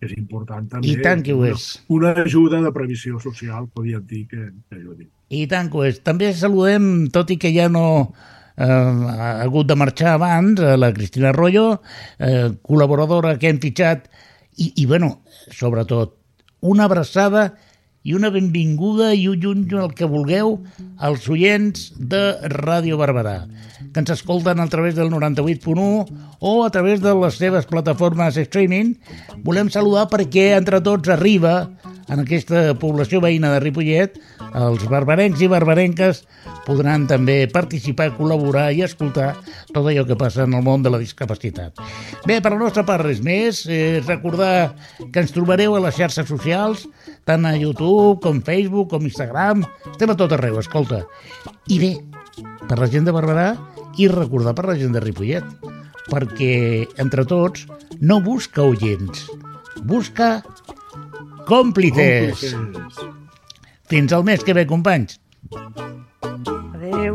És important també. I tant que ho és. Una, una ajuda de previsió social, podríem dir que, que ajudi. I tant és. També saludem, tot i que ja no eh, ha hagut de marxar abans, a la Cristina Arroyo, eh, col·laboradora que hem fitxat, i, i bueno, sobretot, una abraçada i una benvinguda i un lluny el que vulgueu als oients de Ràdio Barberà, que ens escolten a través del 98.1 o a través de les seves plataformes streaming. Volem saludar perquè entre tots arriba en aquesta població veïna de Ripollet els barbarencs i barbarenques podran també participar, col·laborar i escoltar tot allò que passa en el món de la discapacitat. Bé, per la nostra part res més, eh, recordar que ens trobareu a les xarxes socials, tant a YouTube com Facebook com Instagram, estem a tot arreu, escolta. I bé, per la gent de Barberà i recordar per la gent de Ripollet, perquè entre tots no busca oients, busca còmplices. còmplices. Fins al mes que ve, companys. Adéu.